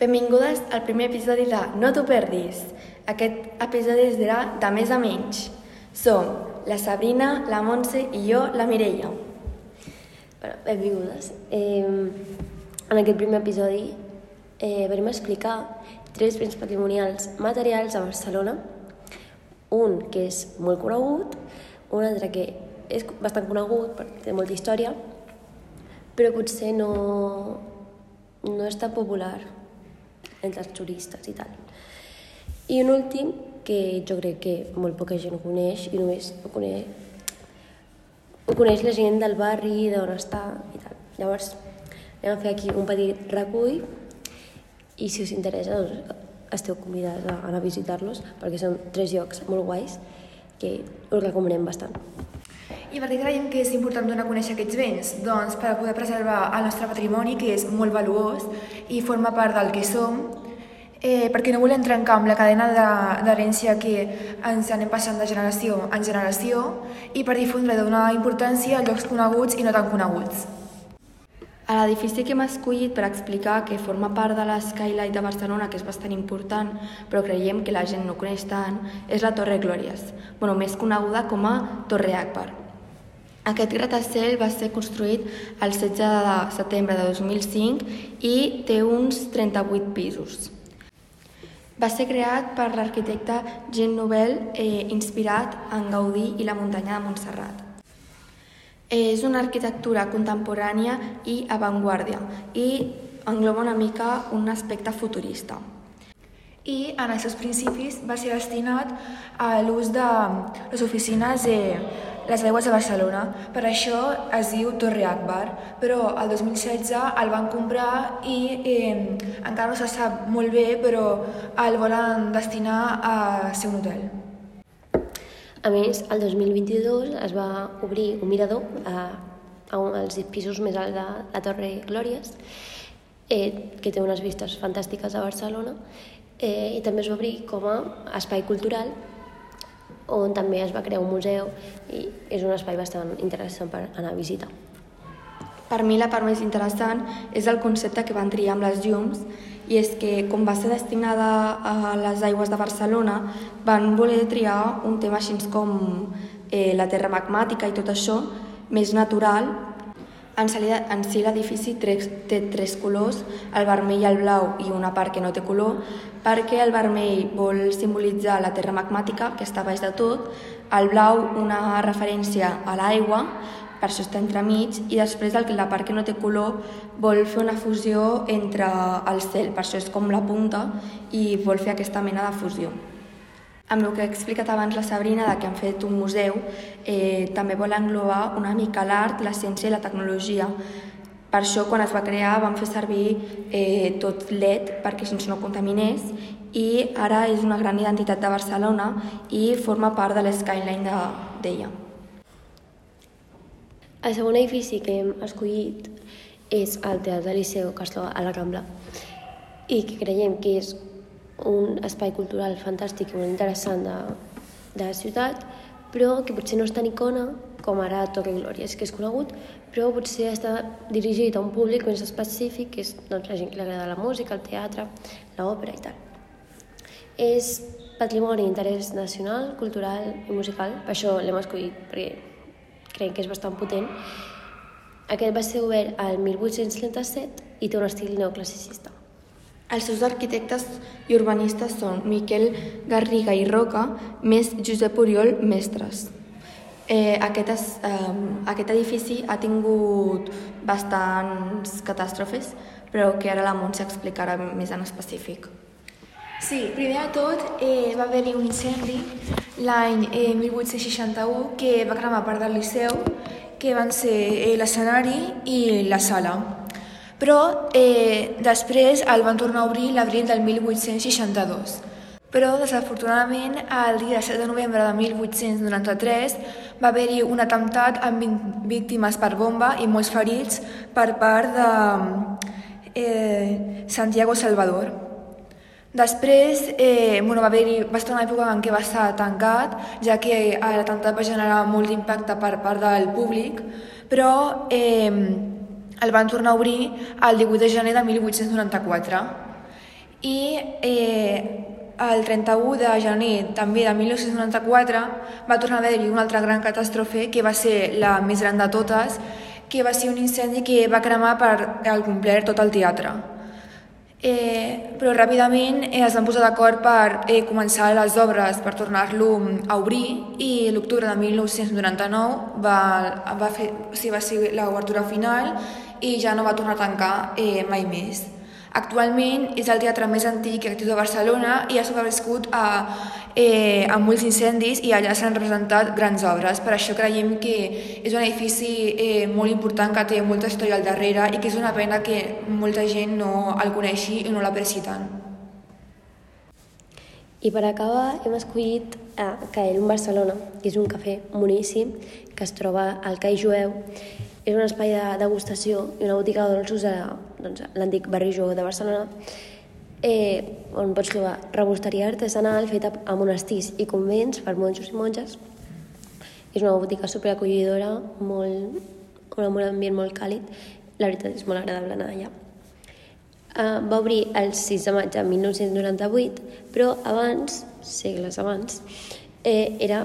Benvingudes al primer episodi de No t'ho perdis. Aquest episodi es dirà de més a menys. Som la Sabrina, la Montse i jo, la Mireia. Bueno, benvingudes. Eh, en aquest primer episodi eh, venim a explicar tres béns patrimonials materials a Barcelona. Un que és molt conegut, un altre que és bastant conegut perquè té molta història, però potser no, no és tan popular entre els turistes i tal. I un últim que jo crec que molt poca gent ho coneix i només ho coneix, ho coneix la gent del barri, d'on està i tal. Llavors, anem a fer aquí un petit recull i si us interessa doncs, esteu convidats a anar a visitar-los perquè són tres llocs molt guais que us recomanem bastant. I per què creiem que és important donar a conèixer aquests béns? Doncs per poder preservar el nostre patrimoni, que és molt valuós i forma part del que som, eh, perquè no volem trencar amb la cadena d'herència que ens anem passant de generació en generació i per difondre donar importància a llocs coneguts i no tan coneguts. A l'edifici que hem escollit per explicar que forma part de l'Skylight de Barcelona, que és bastant important, però creiem que la gent no coneix tant, és la Torre Glòries, bueno, més coneguda com a Torre Akbar. Aquest gratacel va ser construït el 16 de setembre de 2005 i té uns 38 pisos. Va ser creat per l'arquitecte Jean Nouvel, eh, inspirat en Gaudí i la muntanya de Montserrat. És una arquitectura contemporània i avantguàrdia i engloba una mica un aspecte futurista. I en els seus principis va ser destinat a l'ús de les oficines de les aigües de Barcelona. Per això es diu Torre Akbar, però el 2016 el van comprar i eh, encara no se sap molt bé, però el volen destinar a ser un hotel. A més, el 2022 es va obrir un mirador a, a un dels pisos més alts de la Torre Glòries, eh, que té unes vistes fantàstiques a Barcelona, eh, i també es va obrir com a espai cultural on també es va crear un museu i és un espai bastant interessant per anar a visitar. Per mi la part més interessant és el concepte que van triar amb les llums i és que com va ser destinada a les aigües de Barcelona van voler triar un tema així com eh, la terra magmàtica i tot això més natural en si l'edifici té tres colors, el vermell, el blau i una part que no té color, perquè el vermell vol simbolitzar la terra magmàtica, que està baix de tot, el blau una referència a l'aigua, per això està entremig, i després el, la part que no té color vol fer una fusió entre el cel, per això és com la punta, i vol fer aquesta mena de fusió. Amb el que ha explicat abans la Sabrina, de que han fet un museu, eh, també vol englobar una mica l'art, la ciència i la tecnologia. Per això, quan es va crear, van fer servir eh, tot LED perquè així no contaminés i ara és una gran identitat de Barcelona i forma part de l'skyline d'ella. De, el segon edifici que hem escollit és el Teatre Liceu que es troba a la Rambla i que creiem que és un espai cultural fantàstic i molt interessant de, de la ciutat, però que potser no és tan icona com ara Torre Glòries, que és conegut, però potser està dirigit a un públic més específic, que és doncs, la gent que li agrada la música, el teatre, l'òpera i tal. És patrimoni d'interès nacional, cultural i musical, per això l'hem escollit, perquè creiem que és bastant potent. Aquest va ser obert al 1837 i té un estil neoclassicista. Els seus arquitectes i urbanistes són Miquel Garriga i Roca, més Josep Oriol Mestres. Eh, aquest, es, eh, aquest edifici ha tingut bastants catàstrofes, però que ara la Montse explicarà més en específic. Sí, primer de tot eh, va haver-hi un incendi l'any eh, 1861 que va cremar part del Liceu, que van ser eh, l'escenari i la sala però eh, després el van tornar a obrir l'abril del 1862. Però, desafortunadament, el dia 7 de novembre de 1893 va haver-hi un atemptat amb 20 víctimes per bomba i molts ferits per part de eh, Santiago Salvador. Després eh, bueno, va, haver va estar una època en què va estar tancat, ja que l'atemptat va generar molt d'impacte per part del públic, però eh, el van tornar a obrir el 18 de gener de 1894. i eh, el 31 de gener també de 1994 va tornar a haver-hi una altra gran catàstrofe que va ser la més gran de totes, que va ser un incendi que va cremar per al complet tot el teatre. Eh, però ràpidament eh, es van posar d'acord per eh, començar les obres per tornar-lo a obrir i l'octubre de 1999 va, va, fer, o sigui, va ser l'obertura final i ja no va tornar a tancar eh, mai més. Actualment és el teatre més antic i actiu de Barcelona i ha sobreviscut a, eh, a molts incendis i allà s'han representat grans obres. Per això creiem que és un edifici eh, molt important que té molta història al darrere i que és una pena que molta gent no el coneixi i no l'apreci tant. I per acabar hem escollit eh, Cael un Barcelona, que és un cafè moníssim que es troba al Cai Jueu és un espai de degustació i una botiga de dolços a doncs, l'antic barri jueu de Barcelona eh, on pots trobar rebosteria artesanal feta a monestirs i convents per monjos i monges. És una botiga superacollidora, molt, un ambient molt càlid. La veritat és molt agradable anar allà. Uh, va obrir el 6 de maig de 1998, però abans, segles abans, eh, era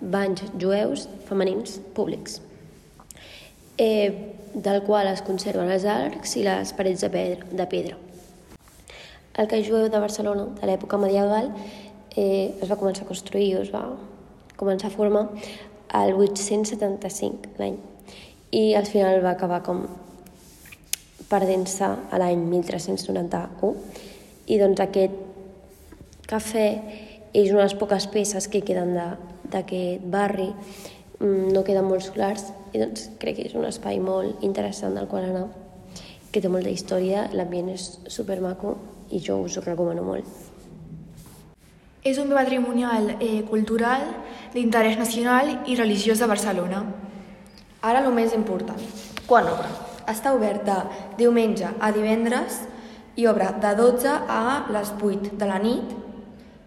banys jueus femenins públics eh, del qual es conserven els arcs i les parets de pedra. De pedra. El cai jueu de Barcelona, de l'època medieval, eh, es va començar a construir, es va començar a formar el 875, l'any, i al final va acabar com perdent-se a l'any 1391 i doncs aquest cafè és una de les poques peces que queden d'aquest barri no queden molt solars i doncs crec que és un espai molt interessant del qual anar que té molta història, l'ambient és supermaco i jo us ho recomano molt. És un patrimonial eh, cultural d'interès nacional i religiós de Barcelona. Ara el més important. Quan obre? Està oberta diumenge a divendres i obre de 12 a les 8 de la nit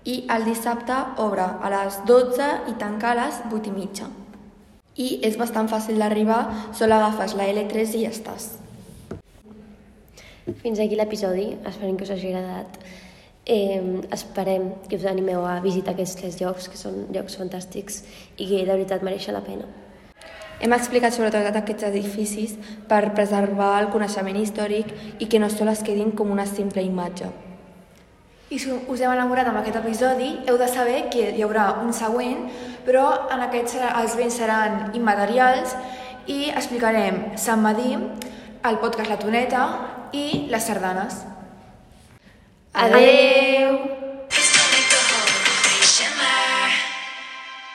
i el dissabte obre a les 12 i tanca a les 8 i mitja i és bastant fàcil d'arribar, sol agafes la L3 i ja estàs. Fins aquí l'episodi, esperem que us hagi agradat. Eh, esperem que us animeu a visitar aquests tres llocs, que són llocs fantàstics i que de veritat mereixen la pena. Hem explicat sobretot aquests edificis per preservar el coneixement històric i que no sols es quedin com una simple imatge. I si us heu enamorat amb aquest episodi, heu de saber que hi haurà un següent, però en aquest els béns seran immaterials i explicarem Sant Madí, el podcast La Toneta i les sardanes. Adeu!